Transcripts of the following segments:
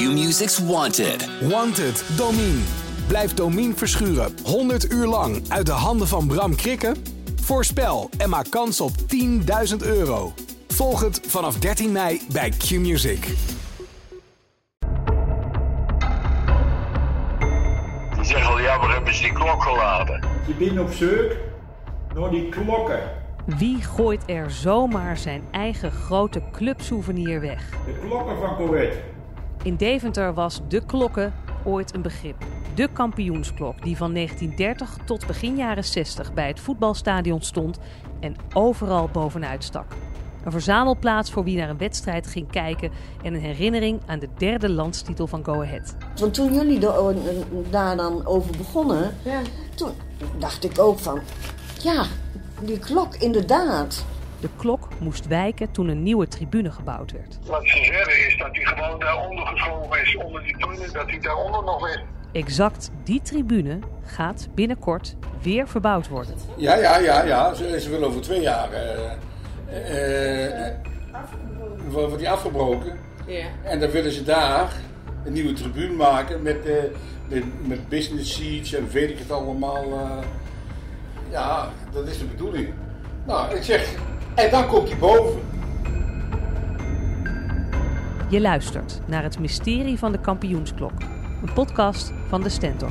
Q-Music's Wanted. Wanted, Domine. Blijf Domine verschuren 100 uur lang uit de handen van Bram Krikken? Voorspel en maak kans op 10.000 euro. Volg het vanaf 13 mei bij Q-Music. Die zeggen al, ja, waar hebben ze die klok geladen? Je bent op zoek naar die klokken. Wie gooit er zomaar zijn eigen grote clubsouvenir weg? De klokken van Corvette. In Deventer was de klokken ooit een begrip. De kampioensklok die van 1930 tot begin jaren 60 bij het voetbalstadion stond en overal bovenuit stak. Een verzamelplaats voor wie naar een wedstrijd ging kijken en een herinnering aan de derde landstitel van Go Ahead. Want toen jullie daar dan over begonnen, toen dacht ik ook van, ja, die klok inderdaad. De klok moest wijken toen een nieuwe tribune gebouwd werd. Wat ze zeggen is dat hij gewoon daaronder geschoven is, onder die tribune, dat hij daaronder nog is. Exact die tribune gaat binnenkort weer verbouwd worden. Ja, ja, ja, ja. Ze, ze willen over twee jaar. eh eh, eh, wordt die afgebroken. Ja. En dan willen ze daar een nieuwe tribune maken met, eh, met, met business seats en weet ik het allemaal. eh. ja, dat is de bedoeling. Nou, ik zeg, en dan komt hij boven. Je luistert naar het mysterie van de kampioensklok. Een podcast van de Stentor.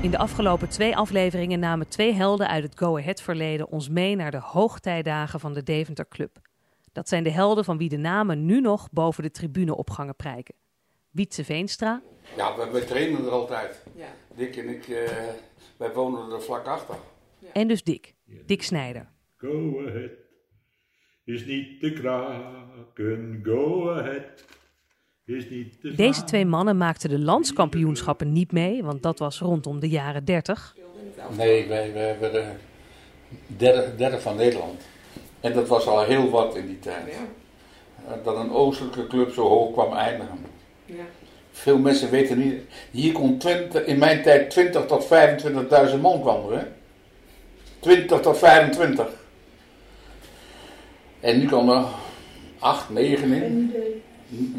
In de afgelopen twee afleveringen namen twee helden uit het Go Ahead verleden ons mee naar de hoogtijdagen van de Deventer Club. Dat zijn de helden van wie de namen nu nog boven de tribuneopgangen prijken. Wietse Veenstra, Ja, wij, wij trainen er altijd. Ja. Dick en ik, eh, wij wonen er vlak achter. en dus Dick, Dick Snijder. Go ahead. Is niet te kraken. Go ahead. Is niet te Deze twee mannen maakten de landskampioenschappen niet mee, want dat was rondom de jaren 30. Nee, wij, wij werden derde, derde van Nederland. En dat was al heel wat in die tijd. Ja. Dat een oostelijke club zo hoog kwam eindigen. Ja. Veel mensen weten niet. Hier kon 20, in mijn tijd 20 tot 25.000 man kwam. Hè? 20 tot 25. En nu kan er 8, 9 in.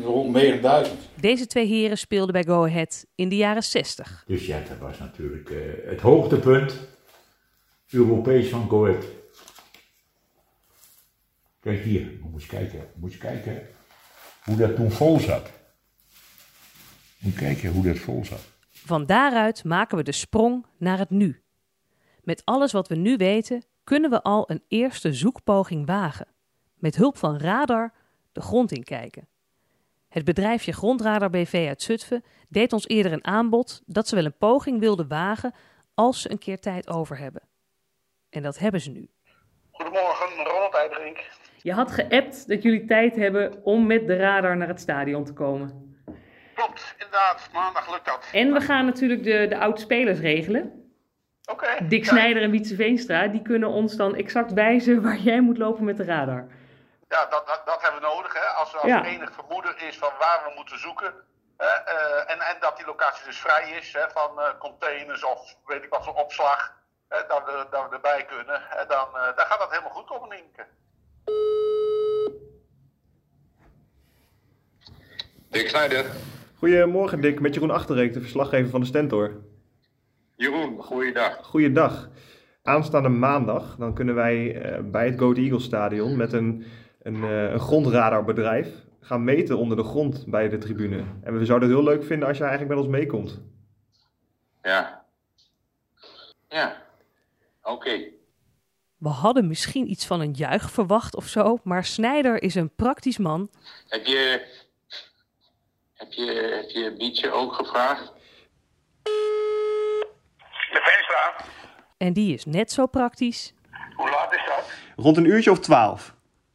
Rond 9000. Deze twee heren speelden bij Go Ahead in de jaren 60. Dus ja, dat was natuurlijk eh, het hoogtepunt. Europees van Go Ahead. Kijk hier, moet je kijken, moet je kijken hoe dat toen vol zat. Moet je kijken hoe dat vol zat. Van daaruit maken we de sprong naar het nu. Met alles wat we nu weten, kunnen we al een eerste zoekpoging wagen. Met hulp van radar de grond inkijken. Het bedrijfje Grondradar BV uit Zutphen deed ons eerder een aanbod dat ze wel een poging wilden wagen als ze een keer tijd over hebben. En dat hebben ze nu. Goedemorgen, Ronald Eidrink. Je had geappt dat jullie tijd hebben om met de radar naar het stadion te komen. Klopt, inderdaad, maandag lukt dat. En we gaan natuurlijk de, de oud-spelers regelen. Oké. Dick Ja, Snijder en Wietse Veenstra, die kunnen ons dan exact wijzen waar jij moet lopen met de radar. Ja, dat, dat, dat hebben we nodig, hè. Als er als Ja. enig vermoeden is van waar we moeten zoeken. Hè, eh, en, en dat die locatie dus vrij is, hè, van eh, containers of weet ik wat voor opslag. Hè, dat, we, dat we erbij kunnen. Hè, dan, eh, dan gaat dat helemaal goed komen, Nienke. Dick Snijder. Goedemorgen Dick, met Jeroen Achterreek, de verslaggever van de Stentor. Jeroen, goeiedag. Goeiedag. Aanstaande maandag dan kunnen wij eh, bij het Go Ahead Eagles stadion met een, een, eh, een grondradarbedrijf gaan meten onder de grond bij de tribune. En we zouden het heel leuk vinden als jij eigenlijk met ons meekomt. Ja. Ja. Oké. We hadden misschien iets van een juich verwacht of zo, maar Snijder is een praktisch man. Heb je... Heb je, heb je Bietje ook gevraagd? De Veenstra, En die is net zo praktisch. hoe laat is dat? Rond een uurtje of twaalf.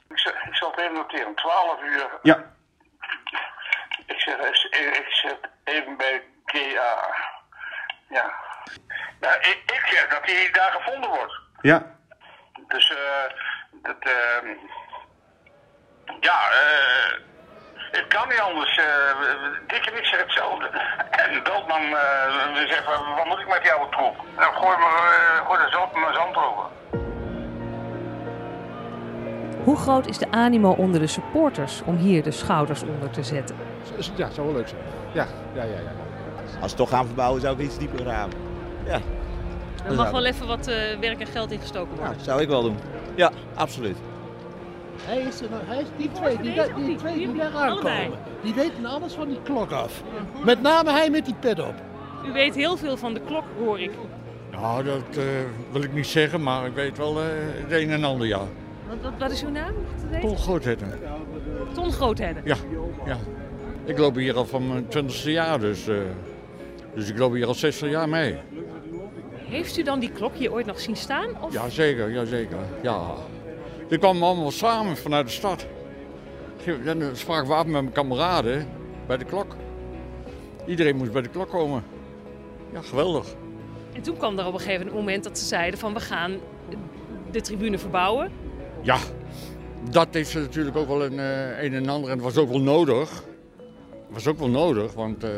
Ik zal, ik zal het even noteren, 12 uur. Ja. Ik zeg, even- ik zet even bij GA. Ja. Nou, ik, ik zeg dat hij daar gevonden wordt. Ja. Dus, eh, dat, ehm ja, eh, kan niet anders. eh Dick en ik zeggen hetzelfde. En de doodman eh zegt, wat wat moet ik met jouw troep? Nou, gooi maar, eh, gooi er zand, maar zand over. Hoe groot is de animo onder de supporters om hier de schouders onder te zetten? Ja, zou wel leuk zijn. Ja, ja, ja. ja. Als we het toch gaan verbouwen, zou ik iets dieper graven. Ja. Er mag wel even wat eh, werk en geld ingestoken worden. Ja, zou ik wel doen. Ja, absoluut. Hij is, er, nog- hij is die twee, die, of die, niet? twee die daar aankomen. Die weten alles van die klok af. Met name hij met die pet op. U weet heel veel van de klok, hoor ik. Nou, dat eh, wil ik niet zeggen, maar ik weet wel eh, het een en ander, ja. Wat, wat, wat is uw naam? Ton Grootheden. Ton Groothedde. Ja, ja. Ik loop hier al van mijn twintigste jaar, dus, eh, dus ik loop hier al 60 jaar mee. Heeft u dan die klok hier ooit nog zien staan? Of? Jazeker, jazeker. Ja. Die kwamen allemaal samen vanuit de stad. Dan sprak we af met mijn kameraden bij de klok. Iedereen moest bij de klok komen. Ja, geweldig. En toen kwam er op een gegeven moment dat ze zeiden van we gaan de tribune verbouwen. Ja, dat is natuurlijk ook wel een, eh, een en ander. En het was ook wel nodig. Het was ook wel nodig, want eh,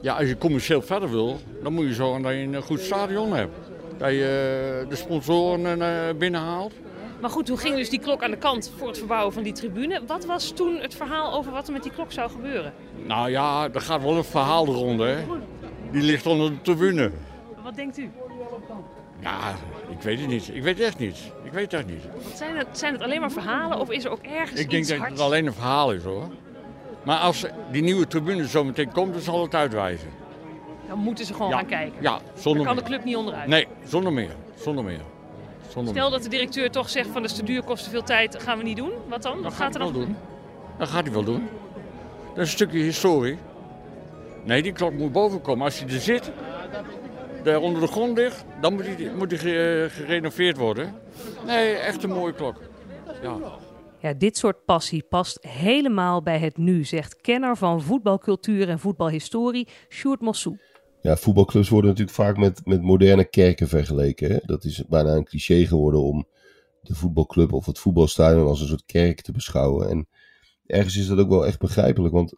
ja, als je commercieel verder wil, dan moet je zorgen dat je een goed stadion hebt. Dat je eh, de sponsoren eh, binnenhaalt. Maar goed, toen ging dus die klok aan de kant voor het verbouwen van die tribune. Wat was toen het verhaal over wat er met die klok zou gebeuren? Nou ja, er gaat wel een verhaal de ronde, hè. Die ligt onder de tribune. Wat denkt u? Ja, ik weet het niet. Ik weet het echt niet. Ik weet het echt niet. Zijn, het, zijn het alleen maar verhalen of is er ook ergens Ik denk dat hards? het alleen een verhaal is, hoor. Maar als die nieuwe tribune zo meteen komt, dan zal het uitwijzen. Dan moeten ze gewoon Ja. gaan kijken. Ja, Daar zonder kan de club niet onderuit. Nee, zonder meer. Zonder meer. Zonder Stel dat de directeur toch zegt van de te duur kost te veel tijd, gaan we niet doen. Wat dan? Wat Dat gaat gaat er hij dan wel doen. Dat gaat hij wel doen. Dat is een stukje historie. Nee, die klok moet boven komen. Als hij er zit, daar onder de grond ligt, dan moet hij, moet hij ge- gerenoveerd worden. Nee, echt een mooie klok. Ja. Ja, dit soort passie past helemaal bij het nu, zegt kenner van voetbalcultuur en voetbalhistorie Sjoerd Mossou. Ja, voetbalclubs worden natuurlijk vaak met, met moderne kerken vergeleken. Hè? Dat is bijna een cliché geworden om de voetbalclub of het voetbalstadion als een soort kerk te beschouwen. En ergens is dat ook wel echt begrijpelijk, want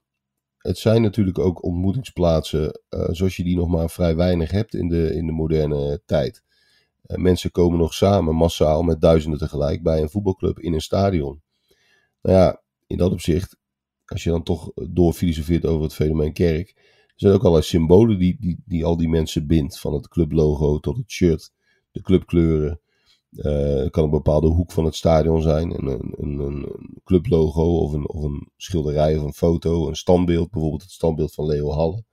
het zijn natuurlijk ook ontmoetingsplaatsen eh, zoals je die nog maar vrij weinig hebt in de, in de moderne tijd. Eh, mensen komen nog samen massaal met duizenden tegelijk bij een voetbalclub in een stadion. Nou ja, in dat opzicht, als je dan toch doorfilosofeert over het fenomeen kerk, er zijn ook allerlei symbolen die, die, die al die mensen bindt. Van het clublogo tot het shirt, de clubkleuren. Eh, het kan een bepaalde hoek van het stadion zijn. Een, een, een, clublogo of een, of een schilderij of een foto. Een standbeeld, bijvoorbeeld het standbeeld van Leo Halle.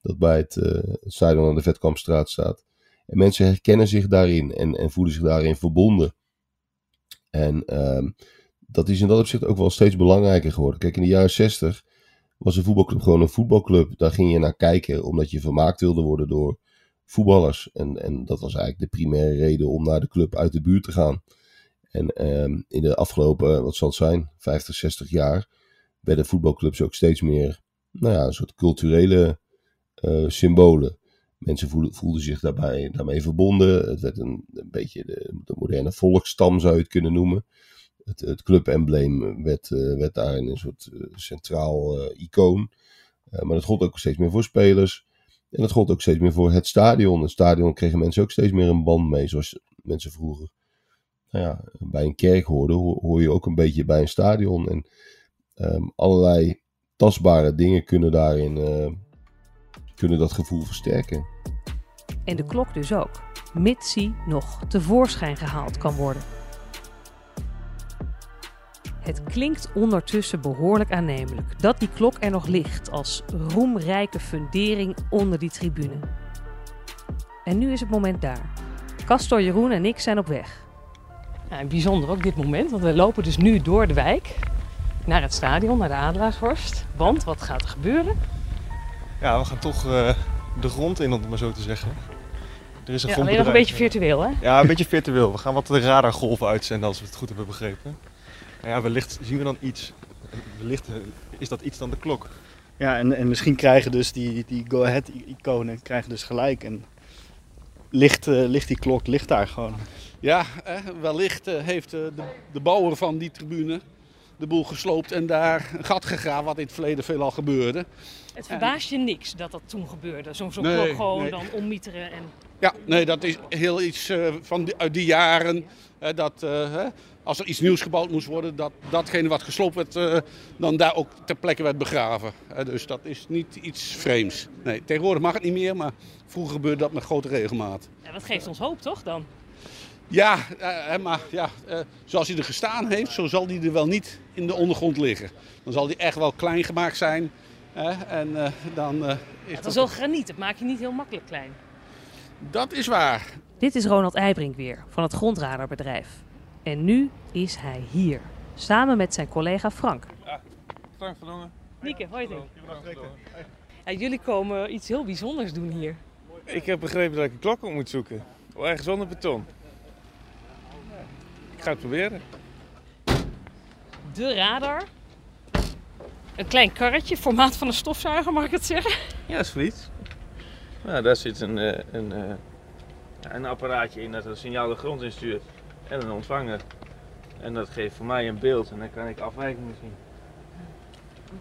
Dat bij het, het stadion aan de Vetkampstraat staat. En mensen herkennen zich daarin en, en voelen zich daarin verbonden. En ehm, dat is in dat opzicht ook wel steeds belangrijker geworden. Kijk, in de jaren 60 was een voetbalclub gewoon een voetbalclub. Daar ging je naar kijken omdat je vermaakt wilde worden door voetballers. En, en dat was eigenlijk de primaire reden om naar de club uit de buurt te gaan. En ehm, in de afgelopen, wat zal het zijn, 50, 60 jaar, werden voetbalclubs ook steeds meer, nou ja, een soort culturele eh, symbolen. Mensen voelden, voelden zich daarbij, daarmee verbonden. Het werd een, een beetje de, de moderne volksstam, zou je het kunnen noemen. Het, het clubembleem werd, eh, werd daarin een soort eh, centraal eh, icoon. Maar dat gold ook steeds meer voor spelers. En dat gold ook steeds meer voor het stadion. Het stadion kregen mensen ook steeds meer een band mee. Zoals mensen vroeger nou ja, bij een kerk hoorden, hoor, je ook een beetje bij een stadion. En ehm, allerlei tastbare dingen kunnen daarin kunnen dat gevoel versterken. En de klok dus ook, mits die nog tevoorschijn gehaald kan worden. Het klinkt ondertussen behoorlijk aannemelijk dat die klok er nog ligt als roemrijke fundering onder die tribune. En nu is het moment daar. Castor, Jeroen en ik zijn op weg. Ja, bijzonder ook dit moment, want we lopen dus nu door de wijk naar het stadion, naar de Adelaarshorst. Want wat gaat er gebeuren? Ja, we gaan toch eh, de grond in, om het maar zo te zeggen. Er is een Ja, alleen nog een beetje virtueel, hè? Ja, een beetje virtueel. We gaan wat de radargolven uitzenden als we het goed hebben begrepen. Nou ja, wellicht zien we dan iets. Wellicht eh, is dat iets dan de klok. Ja, en, en misschien krijgen dus die, die go-ahead-iconen krijgen dus gelijk. En ligt, eh, ligt die klok ligt daar gewoon. Ja, eh, wellicht eh, heeft eh, de, de bouwer van die tribune de boel gesloopt en daar een gat gegraven, wat in het verleden veelal gebeurde. Het verbaast je niks dat dat toen gebeurde. Zo'n zo'n Nee, klok gewoon nee. dan ommieteren en... Ja, nee, dat is heel iets eh, van die, uit die jaren. hè, dat, eh, hè, als er iets nieuws gebouwd moest worden, dat datgene wat gesloopt werd, eh, dan daar ook ter plekke werd begraven. Eh, dus dat is niet iets vreemds. Nee, tegenwoordig mag het niet meer, maar vroeger gebeurde dat met grote regelmaat. Ja, dat geeft ons hoop, toch dan? Ja, eh, maar ja, eh, zoals hij er gestaan heeft, zo zal hij er wel niet in de ondergrond liggen. Dan zal hij echt wel klein gemaakt zijn. hè, en eh, dan eh, is Het is wel graniet, dat maak je niet heel makkelijk klein. Dat is waar. Dit is Ronald Eibrink weer, van het Grondraderbedrijf. En nu is hij hier, samen met zijn collega Frank. Frank van Dongen. Nieke, hoi ja, Jullie komen iets heel bijzonders doen hier. Ik heb begrepen dat ik een klok op moet zoeken. Ergens onder beton. Ik ga het proberen. De radar. Een klein karretje, formaat van een stofzuiger, mag ik het zeggen? Ja, zoiets. Nou, daar zit een, eh, een, eh, ja, een apparaatje in dat een signaal de grond instuurt. En een ontvanger. En dat geeft voor mij een beeld en dan kan ik afwijkingen zien.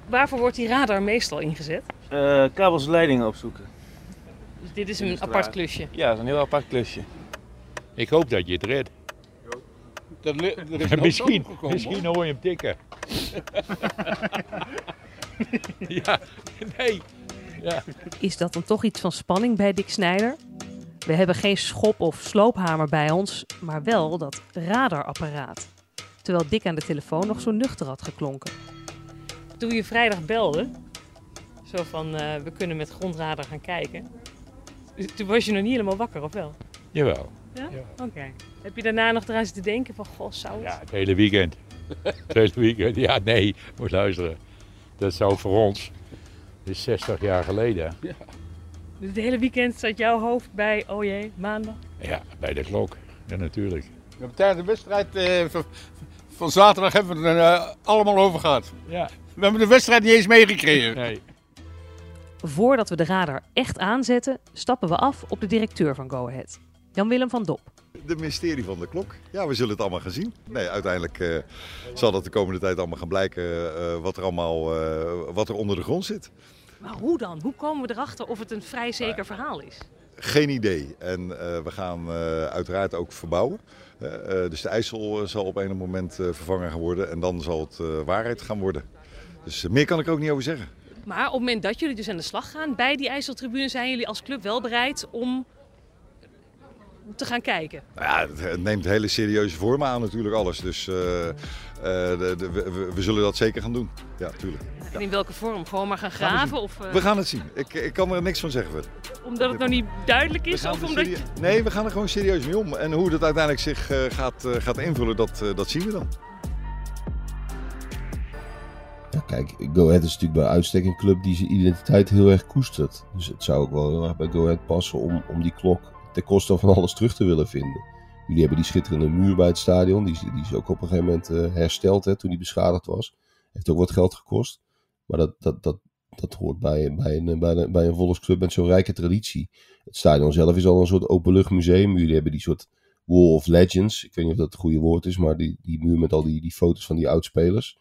Waarvoor wordt die radar meestal ingezet? Eh, kabels en leidingen opzoeken. Dus dit is een apart klusje. Ja, dat is een heel apart klusje. Ik hoop dat je het redt. Er is hoop misschien, misschien hoor. hoor je hem tikken. ja, nee. Ja. Is dat dan toch iets van spanning bij Dick Snijder? We hebben geen schop of sloophamer bij ons, maar wel dat radarapparaat. Terwijl Dick aan de telefoon nog zo nuchter had geklonken. Toen je vrijdag belde, zo van eh, we kunnen met grondradar gaan kijken. Toen was je nog niet helemaal wakker, of wel? Jawel. Ja? Oké. Heb je daarna nog eraan zitten denken van, goh, zou het? Ja, het hele weekend. het hele weekend. Ja, nee, moet luisteren. Dat zou voor ons, dit is 60 jaar geleden. Dus het hele weekend zat jouw hoofd bij, oh jee, maandag? Ja, bij de klok. Ja, natuurlijk. We hebben tijdens de wedstrijd eh, van, van zaterdag hebben we het er eh, allemaal over gehad. Ja. We hebben de wedstrijd niet eens meegekregen. Nee. Voordat we de radar echt aanzetten, stappen we af op de directeur van Go Ahead, Jan-Willem van Dop. De mysterie van de klok. Ja, we zullen het allemaal gaan zien. Nee, uiteindelijk eh, zal dat de komende tijd allemaal gaan blijken eh, wat, er allemaal, eh, wat er onder de grond zit. Maar hoe dan? Hoe komen we erachter of het een vrij zeker verhaal is? Geen idee. En eh, we gaan eh, uiteraard ook verbouwen. Eh, dus de IJssel zal op een moment vervangen gaan worden. En dan zal het waarheid gaan worden. Dus meer kan ik ook niet over zeggen. Maar op het moment dat jullie dus aan de slag gaan bij die IJsseltribune, zijn jullie als club wel bereid om te gaan kijken? Nou ja, het, neemt hele serieuze vormen aan natuurlijk alles. Dus eh, eh, de, de- we, we- we zullen dat zeker gaan doen. Ja, tuurlijk. Ja. En in welke vorm? Gewoon maar gaan Gaan we graven? zien. Of, eh, We gaan het zien. Ik, ik kan er niks van zeggen. verder. Omdat het nog niet duidelijk We is? Of omdat je... Nee, we gaan er gewoon serieus mee om. En hoe dat uiteindelijk zich eh, gaat, gaat invullen, dat, dat zien we dan. Ja, kijk, Go Ahead is natuurlijk bij uitstek een club die zijn identiteit heel erg koestert. Dus het zou ook wel heel erg bij Go Ahead passen om, om die klok ten koste van alles terug te willen vinden. Jullie hebben die schitterende muur bij het stadion. Die, die is ook op een gegeven moment eh, hersteld hè, toen die beschadigd was. Heeft ook wat geld gekost. Maar dat, dat, dat, dat hoort bij, bij, een, bij, een, bij een volksclub met zo'n rijke traditie. Het stadion zelf is al een soort openluchtmuseum. Jullie hebben die soort Wall of Legends. Ik weet niet of dat het goede woord is, maar die, die muur met al die, die foto's van die oudspelers.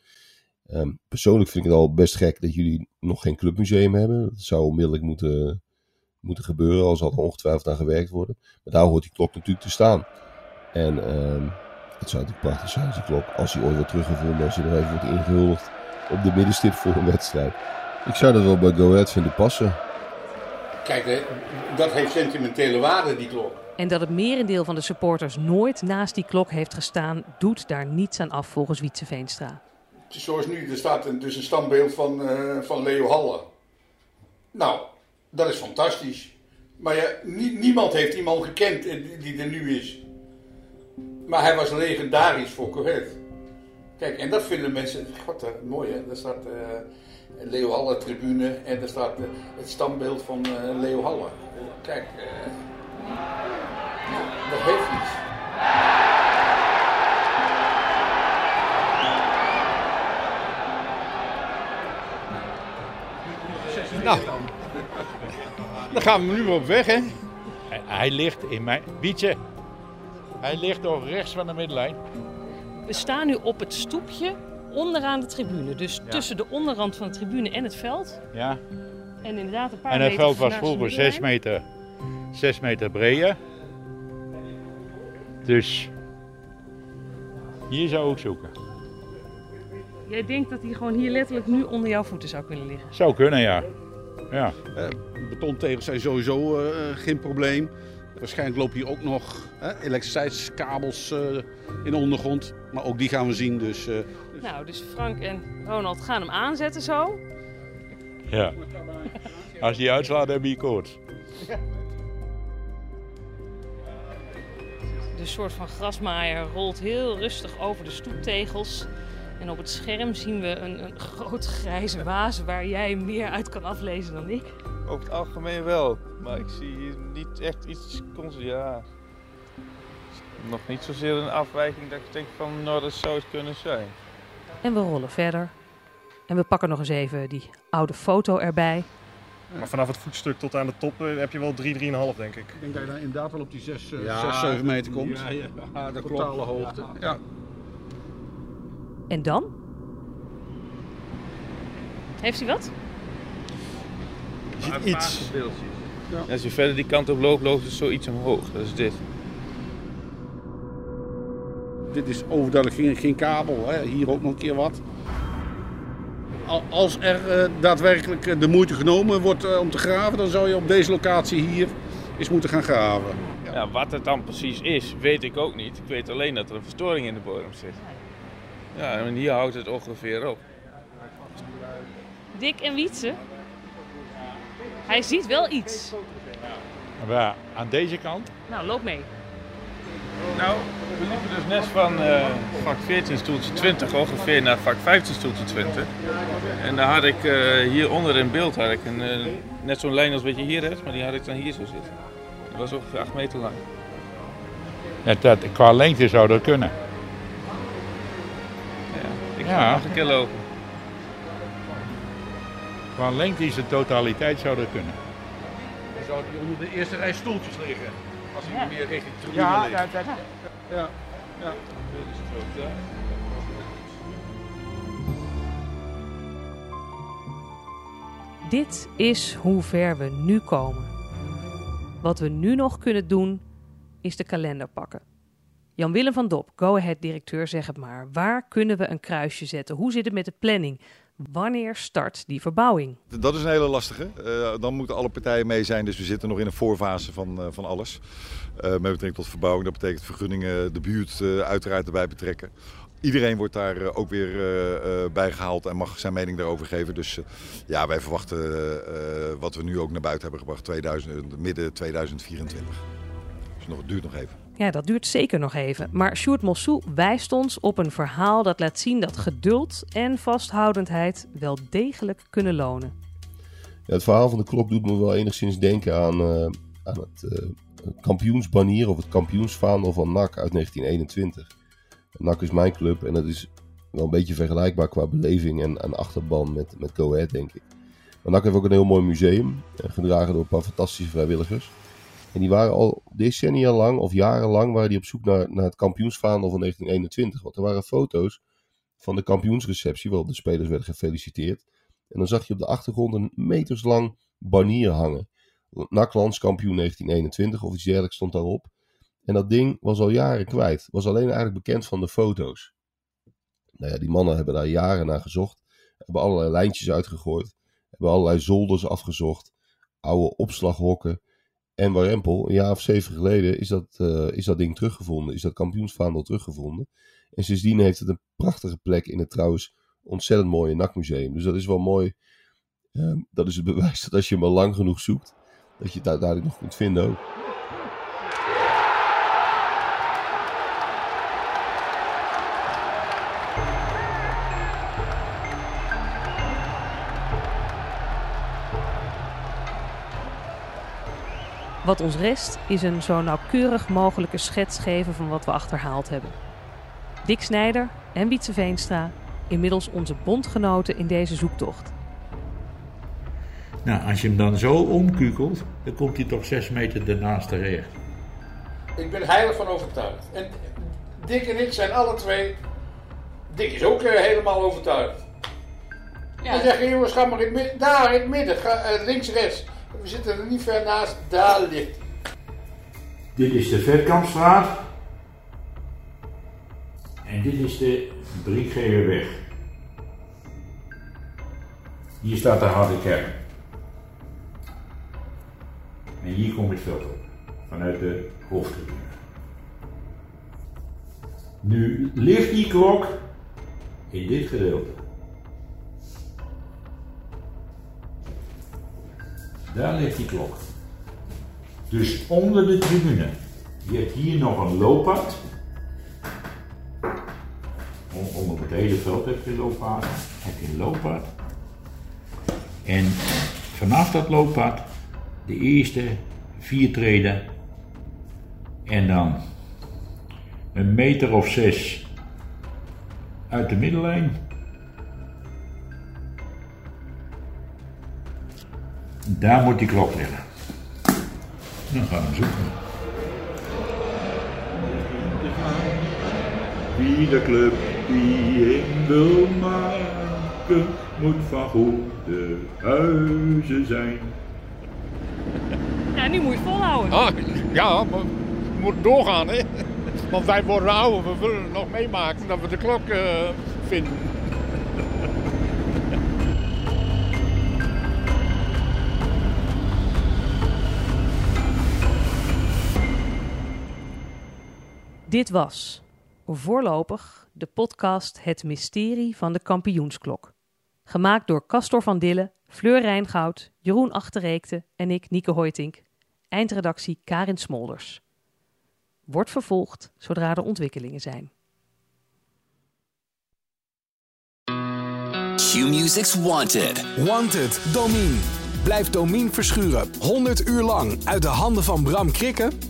Ehm, persoonlijk vind ik het al best gek dat jullie nog geen clubmuseum hebben. Dat zou onmiddellijk moeten, moeten gebeuren, al zal er ongetwijfeld aan gewerkt worden. Maar daar hoort die klok natuurlijk te staan. En ehm, het zou natuurlijk prachtig zijn als die klok, als die ooit wordt teruggevonden, als je er even wordt ingehuldigd op de middenstip voor een wedstrijd. Ik zou dat wel bij Go Ahead vinden passen. Kijk, dat heeft sentimentele waarde, die klok. En dat het merendeel van de supporters nooit naast die klok heeft gestaan, doet daar niets aan af volgens Wietse Veenstra. Zoals nu, er staat een, dus een standbeeld van, eh, van Leo Halle. Nou, dat is fantastisch. Maar ja, nie- niemand heeft iemand gekend eh, die, er nu is. Maar hij was legendarisch voor Corvette. Kijk, en dat vinden mensen, god, dat mooi hè. Daar staat eh, Leo Halle tribune en daar staat eh, het standbeeld van eh, Leo Halle. Kijk, dat heeft iets. Gaan we nu op weg, hè? Hij, hij ligt in mijn... Wietse, hij ligt nog rechts van de middenlijn. We staan nu op het stoepje onderaan de tribune. Dus tussen de onderrand van de tribune en het veld. Ja. En inderdaad een paar En het meter veld was vroeger 6 middenlijn. meter, 6 meter breder. Dus Hier zou ik zoeken. Jij denkt dat hij gewoon hier letterlijk nu onder jouw voeten zou kunnen liggen? Zou kunnen, ja. ja. Uh, betontegels zijn sowieso uh, geen probleem. Waarschijnlijk lopen hier ook nog hè, elektriciteitskabels uh, in de ondergrond. Maar ook die gaan we zien. Dus, Nou, dus Frank en Ronald gaan hem aanzetten zo. Ja. Als hij uitslaat, heb je koorts. De soort van grasmaaier rolt heel rustig over de stoeptegels. En op het scherm zien we een, een groot grijze waas waar jij meer uit kan aflezen dan ik. Over het algemeen wel, maar ik zie hier niet echt iets ja. Nog niet zozeer een afwijking dat ik denk van nou dat zou het kunnen zijn. En we rollen verder. En we pakken nog eens even die oude foto erbij. Maar vanaf het voetstuk tot aan de top eh, heb je wel 3, 3,5 denk ik. Ik denk dat je dan inderdaad wel op die 6, uh, ja, 6 7 meter komt. Ja, ja. ja dat Totale hoogte. Ja. En dan? Heeft hij wat? Je iets. Ja. Als je verder die kant op loopt, loopt het zoiets omhoog. Dat is dit. Dit is overduidelijk geen, geen kabel. Hè. Hier ook nog een keer wat. Als er uh, daadwerkelijk eh, de moeite genomen wordt uh, om te graven, dan zou je op deze locatie hier eens moeten gaan graven. Ja. ja. wat het dan precies is, weet ik ook niet. Ik weet alleen dat er een verstoring in de bodem zit. Ja, en hier houdt het ongeveer op. Dick en Wietse, hij ziet wel iets. Waar? Aan deze kant? Nou, loop mee. Nou, we liepen dus net van uh, vak 14 stoeltje 20 ongeveer naar vak 15 stoeltje 20. En daar had ik uh, hieronder in beeld had ik een, uh, net zo'n lijn als wat je hier hebt, maar die had ik dan hier zo zitten. Dat was ongeveer 8 meter lang. Ja, dat, qua lengte zou dat kunnen. Ja, ik ga ja. nog een keer lopen. Qua lengte is de totaliteit zou dat kunnen. Dan zou die onder de eerste rij stoeltjes liggen. Als hij ja. meer richting tribune ja, ligt. Ja, dat, ja. ja. ja. Dit is hoe ver we nu komen. Wat we nu nog kunnen doen, is de kalender pakken. Jan-Willem van Dop, Go-Ahead-directeur, zeg het maar. Waar kunnen we een kruisje zetten? Hoe zit het met de planning? Wanneer start die verbouwing? Dat is een hele lastige. Uh, dan moeten alle partijen mee zijn, dus we zitten nog in een voorfase van, uh, van alles. Uh, met betrekking tot verbouwing, dat betekent vergunningen, de buurt uiteraard erbij betrekken. Iedereen wordt daar ook weer bij gehaald en mag zijn mening daarover geven. Dus ja, wij verwachten wat we nu ook naar buiten hebben gebracht, 2000, midden 2024. Nog, het duurt nog even. Ja, dat duurt zeker nog even. Maar Sjoerd Mossou wijst ons op een verhaal dat laat zien dat geduld en vasthoudendheid wel degelijk kunnen lonen. Ja, het verhaal van de klok doet me wel enigszins denken aan, uh, aan het uh, kampioensbanier of het kampioensvaandel van NAC uit 1921. NAC is mijn club en dat is wel een beetje vergelijkbaar qua beleving en, en achterban met, met Go Ahead, denk ik. Maar NAC heeft ook een heel mooi museum, eh, gedragen door een paar fantastische vrijwilligers. En die waren al decennia lang of jarenlang waren die op zoek naar, naar het kampioensvaandel van 1921. Want er waren foto's van de kampioensreceptie waarop de spelers werden gefeliciteerd. En dan zag je op de achtergrond een meterslang banier hangen. Naklands kampioen 1921 of iets dergelijks stond daarop. En dat ding was al jaren kwijt. Was alleen eigenlijk bekend van de foto's. Nou ja, die mannen hebben daar jaren naar gezocht. Hebben allerlei lijntjes uitgegooid. Hebben allerlei zolders afgezocht. Oude opslaghokken. En Warempel, een jaar of zeven geleden, is dat, uh, is dat ding teruggevonden. Is dat kampioensvaandel teruggevonden. En sindsdien heeft het een prachtige plek in het trouwens ontzettend mooie NAC-museum. Dus dat is wel mooi. Uh, dat is het bewijs dat als je maar lang genoeg zoekt, dat je het uiteindelijk nog kunt vinden ook. Wat ons rest is een zo nauwkeurig mogelijke schets geven van wat we achterhaald hebben. Dick Snijder en Wietse Veenstra, inmiddels onze bondgenoten in deze zoektocht. Nou, als je hem dan zo omkukelt, dan komt hij toch zes meter ernaast terecht. Ik ben heilig van overtuigd. En Dick en ik zijn alle twee. Dick is ook uh, helemaal overtuigd. Ja. Dan zeggen jongens, ga maar in het midden, daar in het midden, ga, uh, links, rechts. We zitten er niet ver naast, daar ligt. Dit is de Vetkampstraat. En dit is de Briekgeverweg. Hier staat de harde kern. En hier komt het veld op, vanuit de hoofdtribune. Nu ligt die klok in dit gedeelte. Daar ligt die klok. Dus onder de tribune. Je hebt hier nog een looppad. On- Onder het hele veld heb je een looppad. Heb je een looppad. En vanaf dat looppad de eerste vier treden. En dan een meter of zes uit de middellijn. Daar moet die klok liggen. Dan gaan we hem zoeken. Wie de club die in wil maken, moet van goede huizen zijn. Ja, nu moet je het volhouden. Ah, ja, maar we moeten doorgaan, hè. Want wij worden ouder, we willen het nog meemaken dat we de klok eh, vinden. Dit was voorlopig de podcast Het Mysterie van de Kampioensklok. Gemaakt door Castor van Dille, Fleur Rijngoud, Jeroen Achterreekte en ik, Nieke Hoytink. Eindredactie Karin Smolders. Wordt vervolgd zodra er ontwikkelingen zijn. Q-Music's Wanted. Wanted, Domine. Blijf Domine verschuren 100 uur lang uit de handen van Bram Krikken?